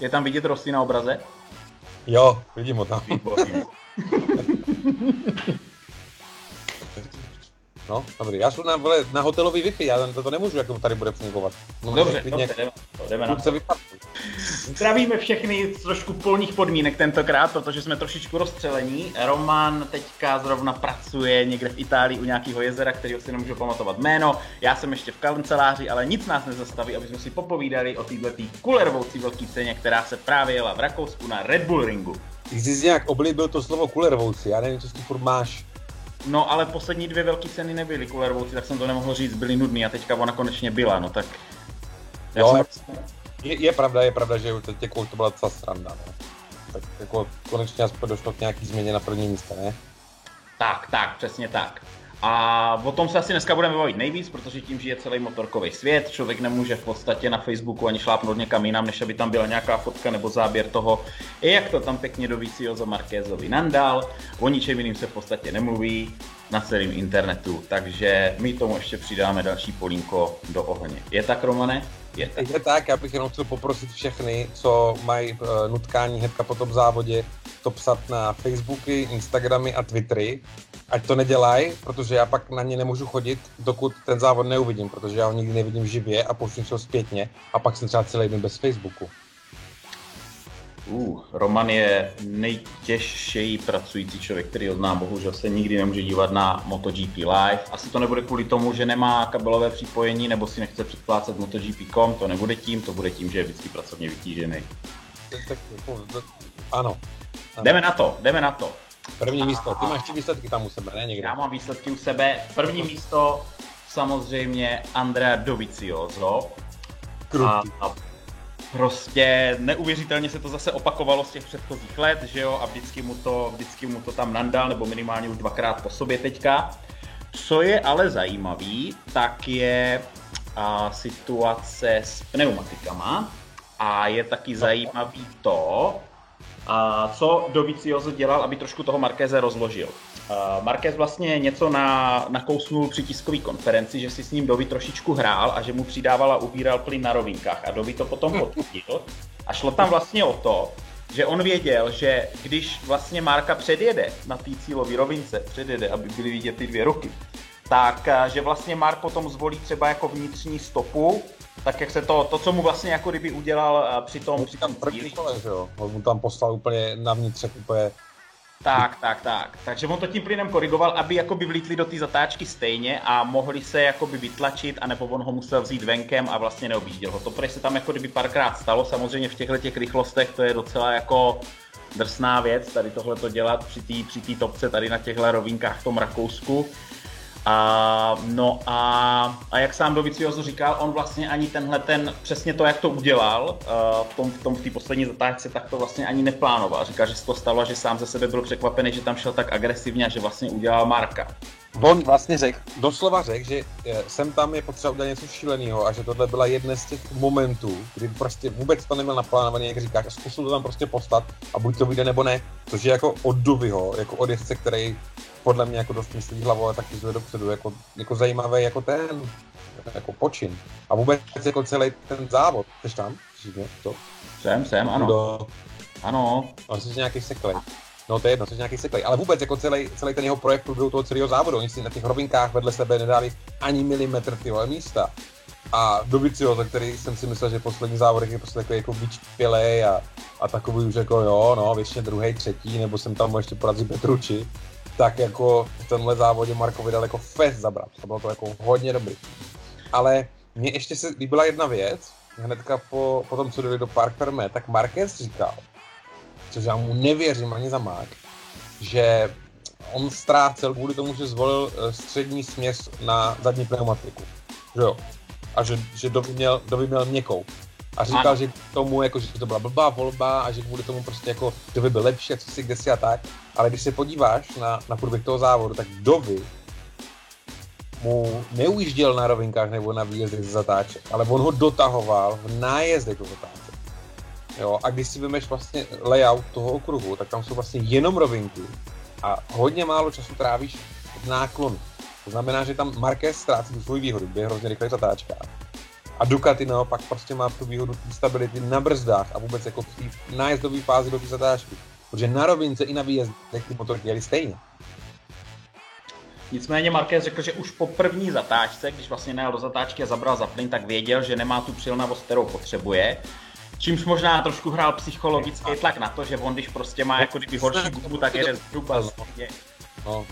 Je tam vidět Rossi na obraze? Jo, vidím ho tam. No, dobrý. Já jsem na, vole, na hotelový Wi-Fi, já to, to nemůžu, jak to tady bude fungovat. No, dobře, dobře, jdeme, jdeme na to. Zdravíme všechny z trošku polních podmínek tentokrát, protože jsme trošičku rozstřelení. Roman teďka zrovna pracuje někde v Itálii u nějakého jezera, kterého si nemůžu pamatovat jméno. Já jsem ještě v kanceláři, ale nic nás nezastaví, aby jsme si popovídali o této kulervoucí velké ceně, která se právě jela v Rakousku na Red Bull ringu. Ty jsi nějak oblíbil to slovo kulervoucí, já nevím, co ty furt máš. No ale poslední dvě velké ceny nebyly kulervoucí, tak jsem to nemohl říct, byly nudný a teďka ona konečně byla, no tak... Já jo, jsem... je, je, pravda, je pravda, že teď jako to byla docela sranda, no. Tak jako konečně aspoň došlo k nějaký změně na první místo, ne? Tak, tak, přesně tak. A o tom se asi dneska budeme bavit nejvíc, protože tím žije celý motorkový svět. Člověk nemůže v podstatě na Facebooku ani šlápnout někam jinam, než aby tam byla nějaká fotka nebo záběr toho, jak to tam pěkně do Viciozo Markézovi nandal. O ničem jiným se v podstatě nemluví na celém internetu, takže my tomu ještě přidáme další polínko do ohně. Je tak, Romane? Je tak. Je tak, já bych jenom chtěl poprosit všechny, co mají uh, nutkání hnedka po tom závodě, to psat na Facebooky, Instagramy a Twittery, ať to nedělají, protože já pak na ně nemůžu chodit, dokud ten závod neuvidím, protože já ho nikdy nevidím živě a pošlu ho zpětně a pak jsem třeba celý den bez Facebooku. Uh, Roman je nejtěžší pracující člověk, který ho znám, bohužel se nikdy nemůže dívat na MotoGP Live. Asi to nebude kvůli tomu, že nemá kabelové připojení nebo si nechce předplácet MotoGP.com, to nebude tím, to bude tím, že je vždycky pracovně vytížený. Ano. ano. Jdeme na to, jdeme na to. První a, místo, ty máš ty výsledky tam u sebe, ne někde? Já mám výsledky u sebe. První místo samozřejmě Andrea Dovizioso. A, a prostě neuvěřitelně se to zase opakovalo z těch předchozích let, že jo, a vždycky mu to, vždycky mu to tam nandal, nebo minimálně už dvakrát po sobě teďka. Co je ale zajímavý, tak je a, situace s pneumatikama a je taky zajímavý to, a co Dovizioso dělal, aby trošku toho Markéze rozložil. Marquez vlastně něco na, nakousnul při tiskové konferenci, že si s ním Dovi trošičku hrál a že mu přidával a ubíral plyn na rovinkách a Dovi to potom potvrdil. A šlo tam vlastně o to, že on věděl, že když vlastně Marka předjede na té cílové rovince, předjede, aby byly vidět ty dvě ruky, tak že vlastně Mark potom zvolí třeba jako vnitřní stopu tak jak se to, to, co mu vlastně jako kdyby udělal uh, při tom, při tom první kole, že jo? On mu tam poslal úplně navnitř, úplně tak, tak, tak. Takže on to tím plynem korigoval, aby jakoby vlítli do té zatáčky stejně a mohli se jakoby vytlačit, anebo on ho musel vzít venkem a vlastně neobjížděl ho. To protože se tam jako kdyby párkrát stalo, samozřejmě v těchto těch rychlostech to je docela jako drsná věc, tady tohle to dělat při té při topce tady na těchto rovinkách v tom Rakousku. A, no a, a jak sám Dovizioso říkal, on vlastně ani tenhle ten, přesně to, jak to udělal uh, v tom, v tom v té poslední zatáčce, tak to vlastně ani neplánoval. Říkal, že se to stalo, že sám ze sebe byl překvapený, že tam šel tak agresivně a že vlastně udělal Marka. On vlastně řekl, doslova řekl, že sem tam je potřeba udělat něco šíleného a že tohle byla jedna z těch momentů, kdy prostě vůbec to neměl naplánovaný, jak říkáš, a zkusil to tam prostě postat a buď to vyjde nebo ne, což je jako od Duvyho, jako od jezdce, který podle mě jako dost myslí hlavou a taky zve dopředu, jako, jako zajímavý jako ten, jako počin. A vůbec jako celý ten závod, jsi tam? Jsi to? Jsem, jsem, ano. Do... Ano. No, jsi nějaký seklej. No to je jedno, jsi nějaký seklej. Ale vůbec jako celý, celý ten jeho projekt průběhu toho celého závodu, oni si na těch rovinkách vedle sebe nedali ani milimetr ty místa. A za který jsem si myslel, že poslední závodek je prostě takový jako vyčpělej a, a takový už jako jo, no, většině druhý, třetí, nebo jsem tam ještě porazit Petruči tak jako v tomhle závodě Marko vydal jako fest zabrat. To bylo to jako hodně dobrý. Ale mně ještě se líbila jedna věc, hnedka po, po tom, co dojde do Park Fermé, tak Marquez říkal, což já mu nevěřím ani za mák, že on ztrácel kvůli tomu, že zvolil eh, střední směs na zadní pneumatiku. Že jo? A že, že Dovi měl, Dovi měl měkkou a říkal, že k tomu, jako, že to byla blbá volba a že kvůli tomu prostě jako by byl lepší a co si kde si a tak. Ale když se podíváš na, na průběh toho závodu, tak Dovi mu neujížděl na rovinkách nebo na výjezdech z zatáček, ale on ho dotahoval v nájezdech do zatáček. Jo, a když si vymeš vlastně layout toho okruhu, tak tam jsou vlastně jenom rovinky a hodně málo času trávíš v náklonu. To znamená, že tam Marquez ztrácí tu svoji výhodu, kde je hrozně rychlý zatáčka A Ducati naopak prostě má tu výhodu té stability na brzdách a vůbec jako v té nájezdové fázi do té zatáčky. Protože na rovince i na výjezdech ty motorky jeli stejně. Nicméně Marquez řekl, že už po první zatáčce, když vlastně najel do zatáčky a zabral za plyn, tak věděl, že nemá tu přilnavost, kterou potřebuje. Čímž možná trošku hrál psychologický tlak na to, že on když prostě má jako kdyby horší gumu, tak jede zhruba stejně, no.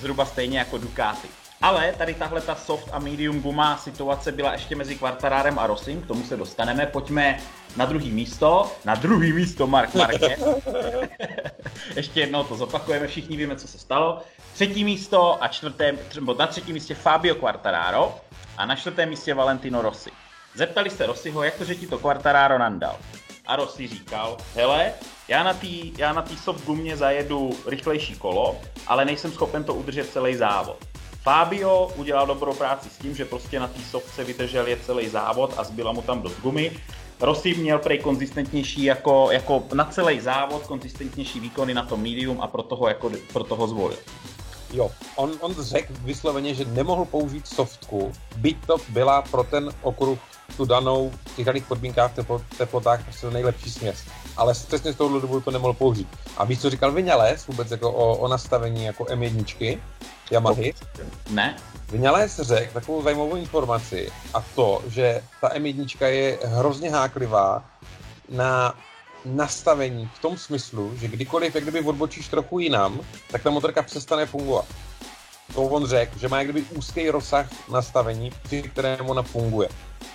zhruba stejně jako Ducati. Ale tady tahle ta soft a medium guma situace byla ještě mezi Quartarárem a Rosim, k tomu se dostaneme. Pojďme na druhý místo, na druhý místo Mark Marquez. ještě jednou to zopakujeme, všichni víme, co se stalo. Třetí místo a čtvrté, na třetím místě Fabio Quartararo a na čtvrtém místě Valentino Rossi. Zeptali se Rossiho, jak to, že ti to Quartararo nandal. A Rossi říkal, hele, já na té já na tý soft gumě zajedu rychlejší kolo, ale nejsem schopen to udržet celý závod. Fabio udělal dobrou práci s tím, že prostě na té softce vydržel je celý závod a zbyla mu tam dost gumy. Rossi měl prej konzistentnější jako, jako na celý závod, konzistentnější výkony na tom medium a proto ho, jako, proto ho zvolil. Jo, on, on řekl vysloveně, že nemohl použít softku, byť to byla pro ten okruh tu danou v těch daných podmínkách, teplo, teplotách prostě nejlepší směs. Ale přesně z toho důvodu to nemohl použít. A víš, co říkal Vinales vůbec jako o, o nastavení jako M1 Yamahy? Ne. Vinales řekl takovou zajímavou informaci a to, že ta M1 je hrozně háklivá na nastavení v tom smyslu, že kdykoliv, jak kdyby odbočíš trochu jinam, tak ta motorka přestane fungovat. To on řekl, že má jak kdyby úzký rozsah nastavení, při kterém ona funguje.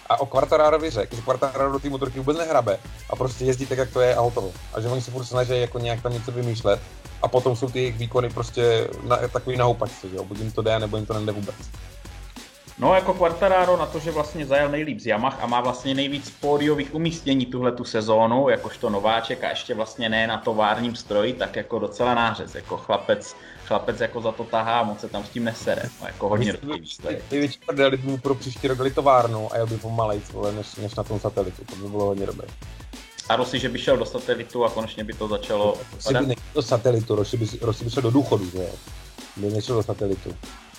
A o Quartararovi řekl, že Quartararo do té motorky vůbec nehrabe a prostě jezdí tak, jak to je a hotovo. A že oni se furt snaží jako nějak tam něco vymýšlet a potom jsou ty jejich výkony prostě na, takový na houpačce, že jo, buď jim to jde, nebo jim to nejde vůbec. No jako Quartararo na to, že vlastně zajel nejlíp z Yamah a má vlastně nejvíc pódiových umístění tuhle tu sezónu, jakožto nováček a ještě vlastně ne na továrním stroji, tak jako docela nářez, jako chlapec, chlapec jako za to tahá, moc se tam s tím nesere, no, jako hodně. Největší prdeli by pro příští rok továrnu a jel by pomalej, než, než na tom satelitu, to by bylo hodně dobré. A Rossi, že by šel do satelitu a konečně by to začalo... Rossi by do satelitu, Rossi by, Rossi by šel do důchodu, že jo? By nešel do satelitu.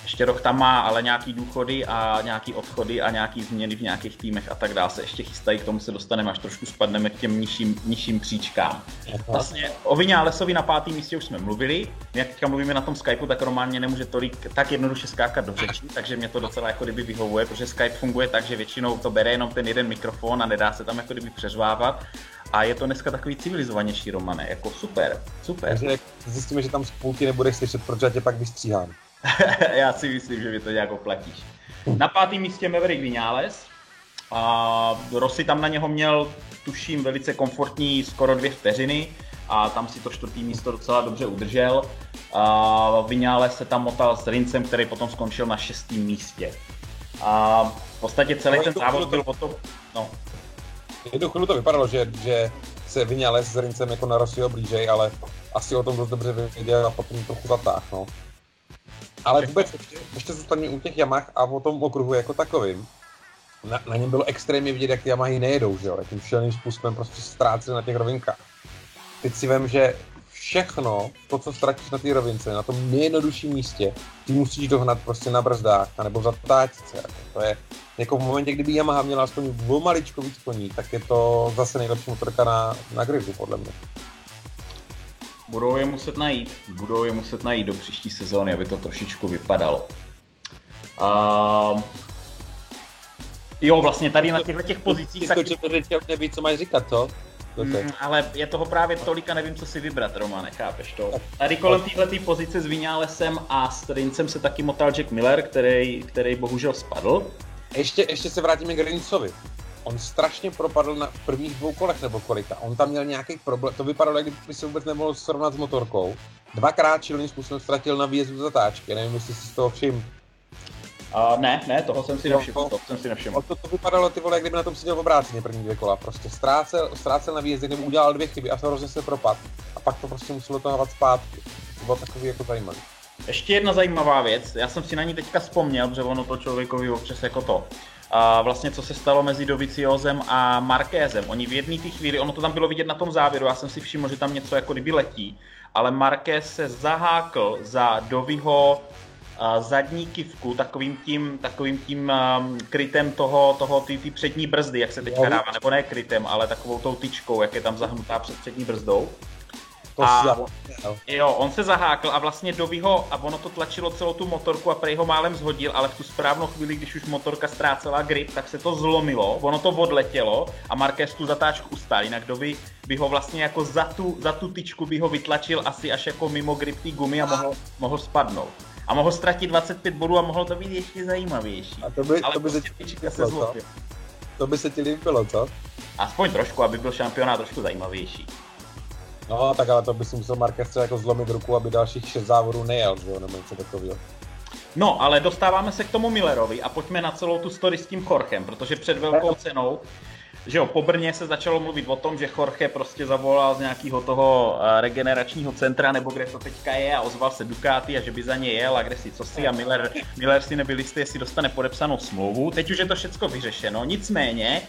Ještě rok tam má ale nějaký důchody a nějaký odchody a nějaký změny v nějakých týmech a tak dále se ještě chystají, k tomu se dostaneme, až trošku spadneme k těm nižším, nižším příčkám. Vlastně o Vině a Lesovi na pátém místě už jsme mluvili, my jak teďka mluvíme na tom Skypeu, tak Román nemůže tolik, tak jednoduše skákat do řeči, takže mě to docela jako kdyby vyhovuje, protože Skype funguje tak, že většinou to bere jenom ten jeden mikrofon a nedá se tam jako kdyby přeřvávat. A je to dneska takový civilizovanější romane, jako super, super. Takže zjistíme, že tam spolky nebudeš slyšet, protože tě pak vystříhám. Já si myslím, že mi to nějak oplatíš. Na pátém místě Maverick Vinales. A Rossi tam na něho měl, tuším, velice komfortní skoro dvě vteřiny a tam si to čtvrtý místo docela dobře udržel. A Vinales se tam motal s Rincem, který potom skončil na šestém místě. A v podstatě celý ten závod byl potom... No. Jednu chvíli to vypadalo, že, že se Vinales s Rincem jako na Rossiho blížej, ale asi o tom dost dobře věděl a potom trochu zatáhl, no. Ale vůbec ještě, ještě zůstaňme u těch Yamah a o tom okruhu jako takovým. Na, na něm bylo extrémně vidět, jak ty Yamahy nejedou, že jo? Jakým šíleným způsobem prostě ztráceli na těch rovinkách. Teď si vím, že všechno, to, co ztratíš na té rovince, na tom nejjednodušším místě, ty musíš dohnat prostě na brzdách, nebo v zatáčce. To je, jako v momentě, kdyby Yamaha měla aspoň o maličko víc koní, tak je to zase nejlepší motorka na, na gridu, podle mě. Budou je muset najít, budou je muset najít do příští sezóny, aby to trošičku vypadalo. Uh, jo, vlastně tady na těchto těch pozicích... Ty tak... neví, co máš říkat, co? Mm, ale je toho právě tolik a nevím, co si vybrat, Romane, chápeš to? Tady kolem téhle pozice s Vinálesem a s Rincem se taky motal Jack Miller, který, který bohužel spadl. Ještě, ještě se vrátíme k Rincovi on strašně propadl na prvních dvou kolech nebo kolika. On tam měl nějaký problém, to vypadalo, jak kdyby se vůbec nemohl srovnat s motorkou. Dvakrát čilným způsobem ztratil na výjezdu zatáčky, nevím, jestli si z toho všim. Uh, ne, ne, toho jsem si nevšiml, no, to jsem si nevšiml. To, to vypadalo ty vole, jak kdyby na tom seděl obráceně první dvě kola. Prostě ztrácel, ztrácel na výjezdě, nebo udělal dvě chyby a se hrozně se propad. A pak to prostě muselo to zpátky. To bylo takový jako zajímavý. Ještě jedna zajímavá věc, já jsem si na ní teďka vzpomněl, protože ono to člověkovi občas jako to a vlastně co se stalo mezi Doviciozem a Markézem. Oni v jedné té chvíli, ono to tam bylo vidět na tom závěru, já jsem si všiml, že tam něco jako kdyby letí, ale Markéz se zahákl za Doviho zadní kivku takovým tím, takovým tím um, krytem toho, toho ty, ty přední brzdy, jak se teďka dává, nebo ne krytem, ale takovou tou tyčkou, jak je tam zahnutá před přední brzdou. To a, jo, on se zahákl a vlastně Dovyho, a ono to tlačilo celou tu motorku a prej ho málem zhodil, ale v tu správnou chvíli, když už motorka ztrácela grip, tak se to zlomilo, ono to odletělo a Marquez tu zatáčku ustál, jinak Dovy by ho vlastně jako za tu, za tu tyčku by ho vytlačil asi až jako mimo grip té gumy a mohl, mohl spadnout. A mohl ztratit 25 bodů a mohlo to být ještě zajímavější. A to by, ale to by prostě se, se. To by se ti líbilo, co? Aspoň trošku, aby byl šampionát trošku zajímavější. No, tak ale to by si musel Marquez jako zlomit ruku, aby dalších šest závodů nejel, že jo, nebo něco takového. No, ale dostáváme se k tomu Millerovi a pojďme na celou tu story s tím Chorchem, protože před velkou cenou že jo, po Brně se začalo mluvit o tom, že Jorge prostě zavolal z nějakého toho eh, regeneračního centra, nebo kde to teďka je a ozval se Ducati a že by za ně jel a kde si co si a Miller, Miller si nebyl jistý, jestli dostane podepsanou smlouvu. Teď už je to všechno vyřešeno, nicméně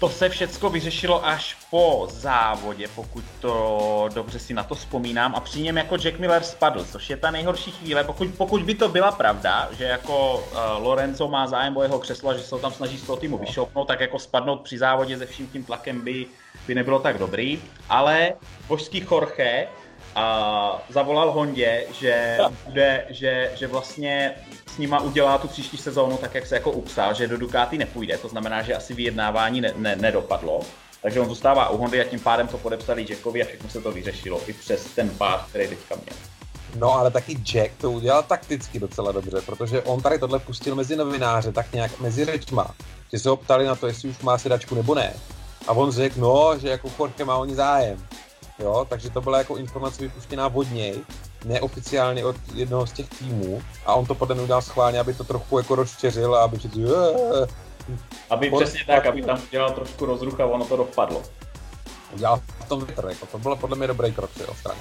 to se všecko vyřešilo až po závodě, pokud to dobře si na to vzpomínám. A při něm jako Jack Miller spadl, což je ta nejhorší chvíle. Pokud, pokud by to byla pravda, že jako uh, Lorenzo má zájem o jeho křeslo a že se ho tam snaží z toho týmu vyšoupnout, tak jako spadnout při závodě se vším tím tlakem by, by nebylo tak dobrý. Ale božský Jorge a zavolal Hondě, že, bude, že, že vlastně s nima udělá tu příští sezónu tak, jak se jako upsal, že do Ducati nepůjde, to znamená, že asi vyjednávání ne, ne, nedopadlo. Takže on zůstává u Hondy a tím pádem to podepsali Jackovi a všechno se to vyřešilo, i přes ten pád, který teďka měl. No ale taky Jack to udělal takticky docela dobře, protože on tady tohle pustil mezi novináře, tak nějak mezi řečma, že se ho ptali na to, jestli už má sedačku nebo ne. A on řekl, no, že jako Jorge má o ní zájem jo, takže to byla jako informace vypuštěná od něj, neoficiálně od jednoho z těch týmů a on to podle mě udělal schválně, aby to trochu jako rozčeřil a aby přeci aby on, přesně tak, aby tam udělal trošku rozruch a ono to dopadlo. Udělal v tom větr, jako to bylo podle mě dobrý krok z jeho strany.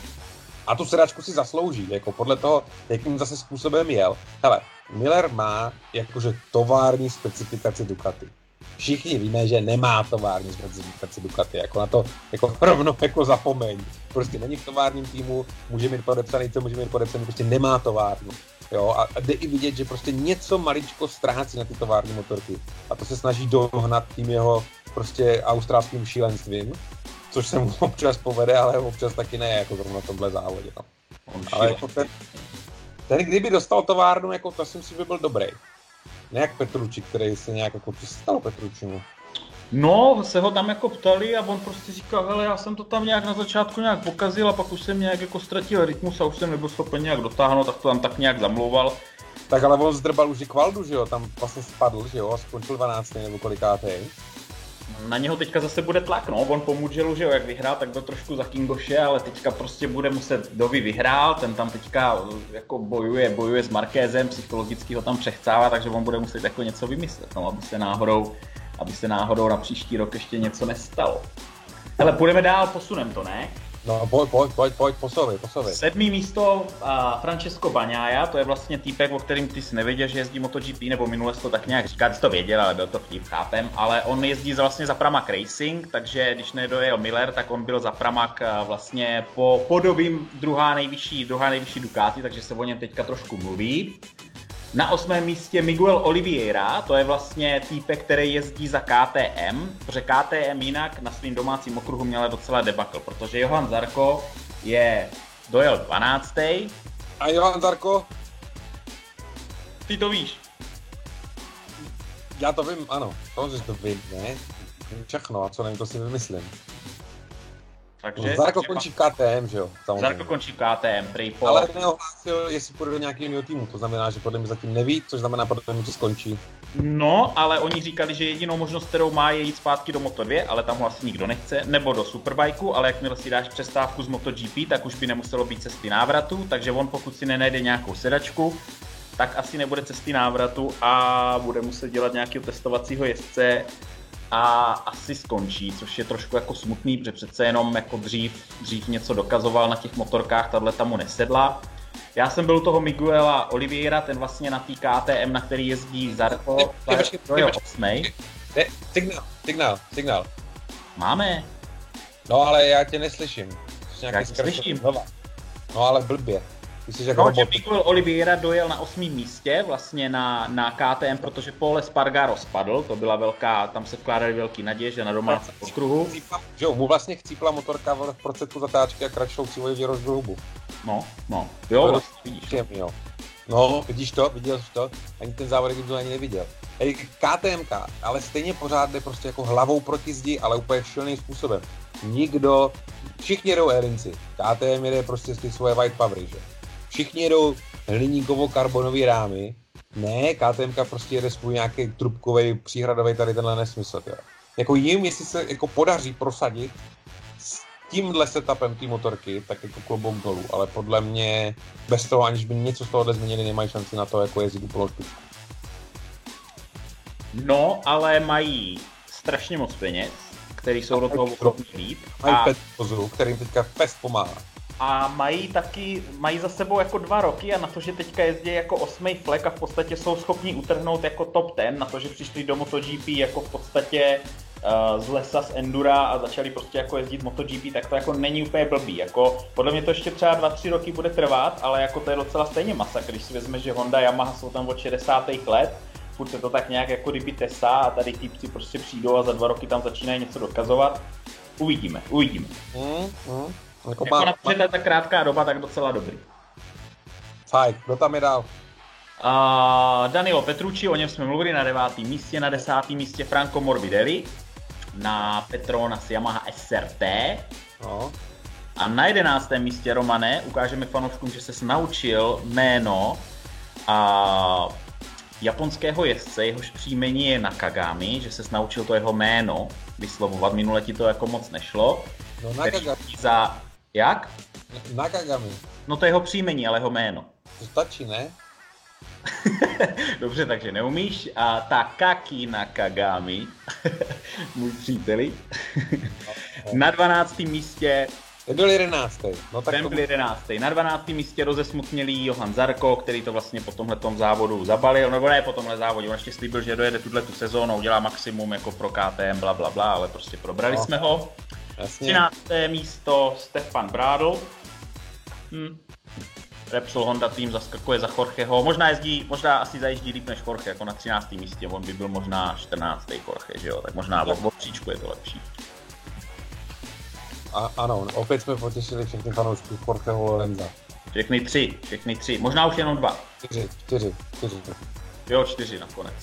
A tu sedačku si zaslouží, jako podle toho, jakým zase způsobem jel. Hele, Miller má jakože tovární specifikaci Ducati všichni víme, že nemá tovární specifikaci Ducati, jako na to jako rovno jako zapomeň. Prostě není v továrním týmu, může mít podepsaný, co může mít podepsaný, prostě nemá továrnu. Jo, a jde i vidět, že prostě něco maličko ztrácí na ty tovární motorky. A to se snaží dohnat tím jeho prostě australským šílenstvím, což se mu občas povede, ale občas taky ne, jako zrovna v tomhle závodě. No. Ale jako ten, ten, kdyby dostal továrnu, jako to si myslím, by byl dobrý. Nějak Petruči, který se nějak jako přistal Petručimu. No, se ho tam jako ptali a on prostě říkal, hele, já jsem to tam nějak na začátku nějak pokazil a pak už jsem nějak jako ztratil rytmus a už jsem nebyl schopen nějak dotáhnout, tak to tam tak nějak zamlouval. Tak ale on zdrbal už i kvaldu, že jo, tam vlastně spadl, že jo, a skončil 12. nebo kolikátý na něho teďka zase bude tlak, no, on po Mugellu, že jo, jak vyhrál, tak byl trošku za Kingoše, ale teďka prostě bude muset, Dovi vyhrál, ten tam teďka jako bojuje, bojuje s Markézem, psychologicky ho tam přechcává, takže on bude muset jako něco vymyslet, no, aby se náhodou, aby se náhodou na příští rok ještě něco nestalo. Ale půjdeme dál, posunem to, ne? No pojď, pojď, pojď, pojď, posovej, posovej. Sedmý místo uh, Francesco Baňája, to je vlastně týpek, o kterým ty jsi nevěděl, že jezdí MotoGP, nebo minule to tak nějak říká, ty jsi to věděl, ale byl to vtip, chápem, ale on jezdí vlastně za Pramac Racing, takže když nedojel Miller, tak on byl za Pramac uh, vlastně po podobím druhá nejvyšší, druhá nejvyšší Ducati, takže se o něm teďka trošku mluví. Na osmém místě Miguel Oliveira, to je vlastně týpek, který jezdí za KTM, protože KTM jinak na svým domácím okruhu měla docela debakl, protože Johan Zarko je dojel 12. A Johan Zarko? Ty to víš. Já to vím, ano. To, že to vím, ne? Všechno, a co nevím, to si vymyslím. Takže, no, Zarko takže končí v KTM, že jo? Samozřejmě. Zarko končí v KTM, prý po... Ale neohlásil, jestli půjde do nějakého jiného týmu, to znamená, že podle mě zatím neví, což znamená, podle mě, že skončí. No, ale oni říkali, že jedinou možnost, kterou má, je jít zpátky do Moto2, ale tam ho asi nikdo nechce, nebo do Superbikeu, ale jakmile si dáš přestávku z MotoGP, tak už by nemuselo být cesty návratu, takže on pokud si nenajde nějakou sedačku, tak asi nebude cesty návratu a bude muset dělat nějakého testovacího jezdce a asi skončí, což je trošku jako smutný, protože přece jenom jako dřív, dřív něco dokazoval na těch motorkách, tahle tam mu nesedla. Já jsem byl u toho Miguela Oliveira, ten vlastně na té KTM, na který jezdí Zarko, to je osmej. Signál, signál, signál. Máme. No ale já tě neslyším. Já tě slyším. No ale blbě. Ty jsi jak No, robot. že Miguel Oliveira dojel na osmém místě vlastně na, na KTM, protože Pole Spargaro spadl, to byla velká, tam se vkládaly velký naděje, že na domácí okruhu. Že jo, mu vlastně chcípla motorka v v prostředku zatáčky a kračlou cílově rozhrubu. No, no, jo, vlastně vidíš. Příjemný, jo. No, vidíš to, viděl jsi to, ani ten závod jsem to ani neviděl. KTMK, ale stejně pořád jde prostě jako hlavou proti zdi, ale úplně šíleným způsobem. Nikdo, všichni jedou Erinci, KTM jede prostě ty svoje white powery, že? Všichni jedou hliníkovo-karbonový rámy, ne, KTMK prostě jede svůj nějaký trubkový, příhradový tady tenhle nesmysl, jo. Jako jim, jestli se jako podaří prosadit s tímhle setupem té motorky, tak jako klobouk dolů, ale podle mě bez toho, aniž by něco z tohohle změnili, nemají šanci na to, jako jezdit úplnou špičku. No, ale mají strašně moc peněz, který jsou do toho ochotní lít. Mají A, Pet Pozu, kterým teďka fest pomáhá. A mají taky, mají za sebou jako dva roky a na to, že teďka jezdí jako osmý flek a v podstatě jsou schopni utrhnout jako top ten, na to, že přišli do MotoGP jako v podstatě uh, z lesa z Endura a začali prostě jako jezdit MotoGP, tak to jako není úplně blbý. Jako, podle mě to ještě třeba 2-3 roky bude trvat, ale jako to je docela stejně masakr, když si vezme, že Honda, Yamaha jsou tam od 60. let, furt se to tak nějak jako kdyby tesá a tady týpci prostě přijdou a za dva roky tam začínají něco dokazovat. Uvidíme, uvidíme. Mm, mm. Jako Jako na má, tak krátká doba, tak docela dobrý. fajn, kdo tam je dál? Uh, Danilo Petrucci, o něm jsme mluvili na devátém místě, na desátém místě Franco Morbidelli, na Petronas Yamaha SRT No, a na jedenáctém místě Romane ukážeme fanouškům, že se naučil jméno a japonského jezdce, jehož příjmení je Nakagami, že se naučil to jeho jméno vyslovovat, minule ti to jako moc nešlo. no Nakagami, Za... Jak? Nakagami, No to je jeho příjmení, ale jeho jméno. to stačí, ne? Dobře, takže neumíš. A Takaki Nakagami, můj příteli. Na 12. místě Ten byl jedenáctý. No tak ten to byl 11. Na 12. místě rozesmutnělý Johan Zarko, který to vlastně po tomhle závodu zabalil, nebo ne po tomhle závodě, on ještě slíbil, že dojede tuhle tu sezónu, udělá maximum jako pro KTM, bla, bla, bla, ale prostě probrali No. jsme ho. Jasně. 13. místo Stefan Brádl. Hm. Repsol Honda tým zaskakuje za Jorgeho. Možná jezdí, možná asi zajíždí líp než Jorge, jako na 13. místě. On by byl možná 14. Jorge, že jo? Tak možná o, o příčku je to lepší. A, ano, opět jsme potěšili všechny fanoušky Jorgeho Lorenza. Všechny tři, všechny tři. Možná už jenom dva. Čtyři, čtyři, čtyři, Jo, čtyři nakonec.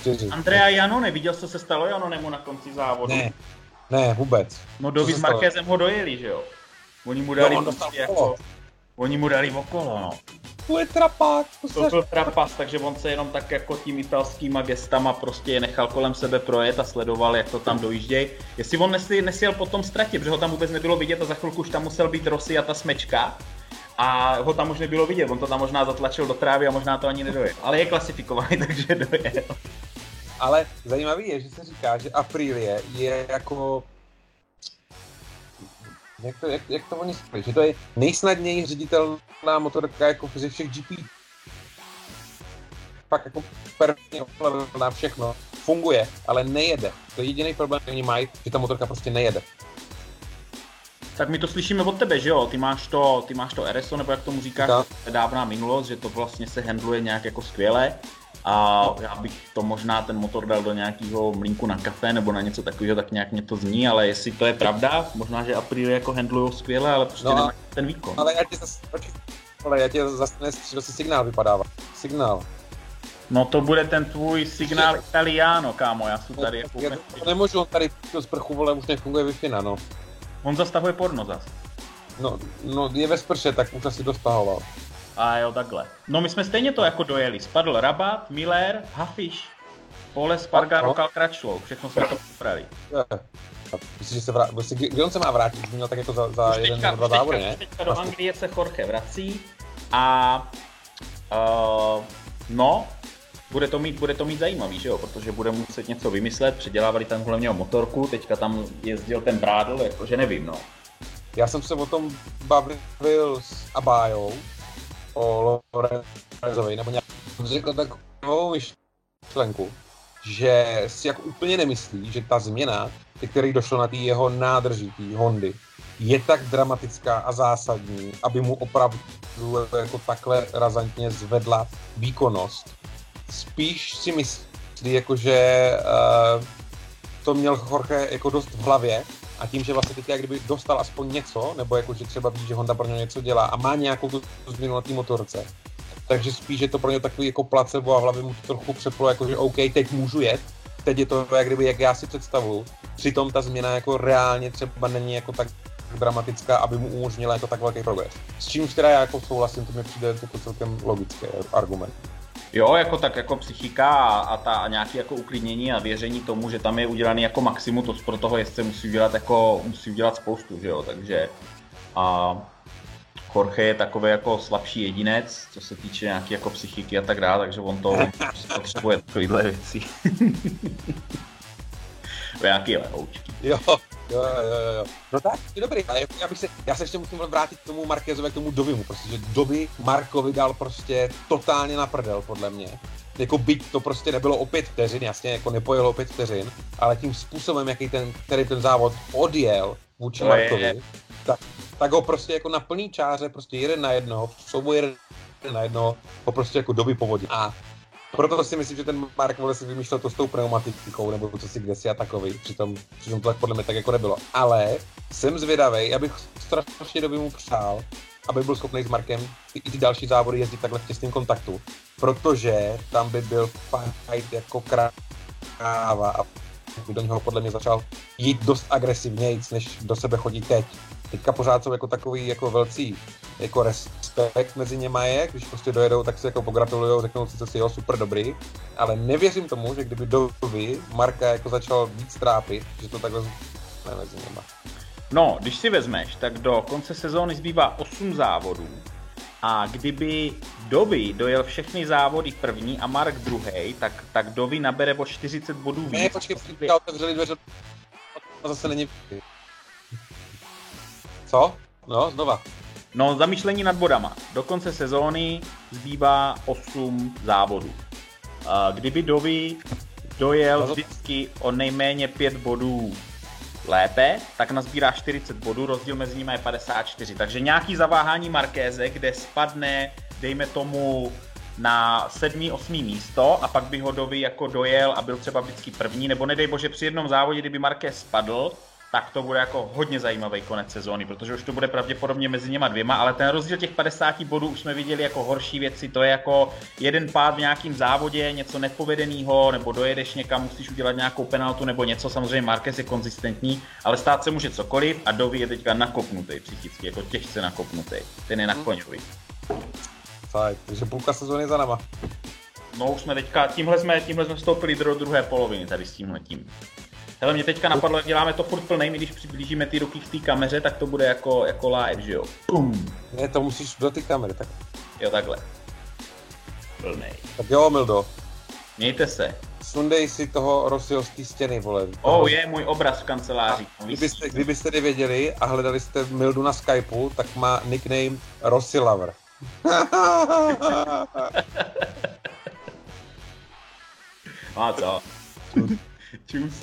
čtyři. Andrea Janone, viděl jsi, co se stalo Janonemu na konci závodu? Ne, ne, vůbec. No Co Dovi se s stalo? Markézem ho dojeli, že jo? Oni mu dali on prostě dostal jako... okolo. Oni mu dali okolo, no. To je trapák, to To se... byl trapas, takže on se jenom tak jako tím italskýma gestama prostě je nechal kolem sebe projet a sledoval, jak to tam dojíždějí. Jestli on nesl, nesjel po tom ztratě, protože ho tam vůbec nebylo vidět a za chvilku už tam musel být Rossi a ta smečka. A ho tam už nebylo vidět, on to tam možná zatlačil do trávy a možná to ani nedojel. Ale je klasifikovaný, takže dojel. Ale zajímavý je, že se říká, že Aprilie je jako... Jak to, jak, jak to oni říkají? Že to je nejsnadněji ředitelná motorka jako ze všech GP. Fakt jako perfektně ovladaná všechno. Funguje, ale nejede. To je jediný problém, který oni mají, že ta motorka prostě nejede. Tak my to slyšíme od tebe, že jo? Ty máš to, ty máš to RSO, nebo jak tomu říkáš, je dávná minulost, že to vlastně se handluje nějak jako skvěle. A já bych to možná ten motor dal do nějakého mlínku na kafe nebo na něco takového, tak nějak mě to zní, ale jestli to je pravda, možná, že Aprilia jako handlujou skvěle, ale prostě No no ten výkon. Ale já ti zase, ale já ti zase nestříl, si signál vypadává. Signál. No to bude ten tvůj signál Italiano, kámo, já jsem tady jako já úplně... to nemůžu, on tady to sprchu, vole, už nefunguje wi no. On zastavuje porno zas. No, no, je ve sprše, tak už asi dostahoval. A jo, takhle. No my jsme stejně to jako dojeli. Spadl Rabat, Miller, Hafiš, Pole, Spargaro, No. Kalkračlou. Všechno jsme to poprali. Je. A Myslíš, že se vrátí, vlastně, kdy on se má vrátit? Už měl tak jako za, za Už jeden teďka, nebo dva teďka, závody, ne? teďka do Anglie se Jorge vrací a uh, no, bude to, mít, bude to mít zajímavý, že jo? Protože bude muset něco vymyslet, předělávali tam něho motorku, teďka tam jezdil ten Brádl, jakože nevím, no. Já jsem se o tom bavil s Abájou, o Lorenzovi, nebo nějak řekl takovou myšlenku, že si jako úplně nemyslí, že ta změna, který došlo na té jeho nádrží, té Hondy, je tak dramatická a zásadní, aby mu opravdu jako takhle razantně zvedla výkonnost. Spíš si myslí, jako že uh, to měl Jorge jako dost v hlavě a tím, že vlastně teď jak kdyby dostal aspoň něco, nebo jako, že třeba ví, že Honda pro něj něco dělá a má nějakou tu změnu na té motorce, takže spíš je to pro ně takový jako placebo a hlavě mu to trochu přeplo, jako že OK, teď můžu jet, teď je to jak kdyby, jak já si představuju. Přitom ta změna jako reálně třeba není jako tak dramatická, aby mu umožnila jako tak velký progres. S čím teda já jako souhlasím, to mi přijde jako celkem logický argument. Jo, jako tak jako psychika a, a, ta, a nějaké jako uklidnění a věření tomu, že tam je udělaný jako maximum, to pro toho jezdce musí udělat jako, musí udělat spoustu, že jo, takže a Jorge je takový jako slabší jedinec, co se týče nějaké jako psychiky a tak dále, takže on to potřebuje takovýhle věci. nějaký lehoučky. Jo, jo, jo, jo. No tak, je dobrý, ale já, bych se, já se ještě musím vrátit k tomu Markézovi, k tomu Dovimu, prostě, že Doby Markovi dal prostě totálně na prdel, podle mě. Jako byť to prostě nebylo o pět vteřin, jasně, jako nepojelo o pět vteřin, ale tím způsobem, jaký ten, který ten závod odjel vůči to Markovi, je. tak, tak ho prostě jako na plný čáře, prostě jeden na jednoho, v jeden na jednoho, ho prostě jako doby povodí. A proto si myslím, že ten Mark Wallace vymýšlel to s tou pneumatikou, nebo to si kdesi a takový, přitom, přitom to tak podle mě tak jako nebylo. Ale jsem zvědavý, abych strašně doby mu přál, aby byl schopný s Markem i ty další závody jezdit takhle v těsném kontaktu, protože tam by byl fight jako kráva a by do něho podle mě začal jít dost agresivnějíc, než do sebe chodí teď. Teďka pořád jsou jako takový jako velcí jako respekt mezi něma je, když prostě dojedou, tak si jako pogratulujou, řeknou si, co si jo, super dobrý, ale nevěřím tomu, že kdyby Dovi Marka jako začal víc trápit, že to takhle ne mezi něma. No, když si vezmeš, tak do konce sezóny zbývá 8 závodů a kdyby Dovi dojel všechny závody první a Mark druhý, tak, tak Dovi nabere o 40 bodů víc. Ne, počkej, počkej, otevřeli dveře, a zase není... Co? No, znova. No, zamýšlení nad bodama. Do konce sezóny zbývá 8 závodů. Kdyby Dovi dojel vždycky o nejméně 5 bodů lépe, tak nazbírá 40 bodů, rozdíl mezi nimi je 54. Takže nějaký zaváhání Markéze, kde spadne, dejme tomu, na 7. 8. místo a pak by ho Dovi jako dojel a byl třeba vždycky první, nebo nedej bože při jednom závodě, kdyby Marquez spadl, tak to bude jako hodně zajímavý konec sezóny, protože už to bude pravděpodobně mezi něma dvěma, ale ten rozdíl těch 50 bodů už jsme viděli jako horší věci, to je jako jeden pád v nějakém závodě, něco nepovedeného, nebo dojedeš někam, musíš udělat nějakou penaltu nebo něco, samozřejmě Marquez je konzistentní, ale stát se může cokoliv a Dovi je teďka nakopnutý psychicky, jako těžce nakopnutý, ten je na koňovi. Fajn, takže půlka sezóny za náma. No už jsme teďka, tímhle jsme, tímhle jsme vstoupili do druhé poloviny tady s tímhle tím. Hele, mě teďka napadlo, jak děláme to furt plnej, když přiblížíme ty ruky k té kameře, tak to bude jako, jako live, že jo? Pum. Ne, to musíš do té kamery, tak. Jo, takhle. Plnej. Tak jo, Mildo. Mějte se. Sundej si toho Rossiho z té stěny, vole. Oh, je můj obraz v kanceláři. Kdybyste, kdybyste nevěděli a hledali jste Mildu na Skypeu, tak má nickname Rossi Lover. Má co? Čus.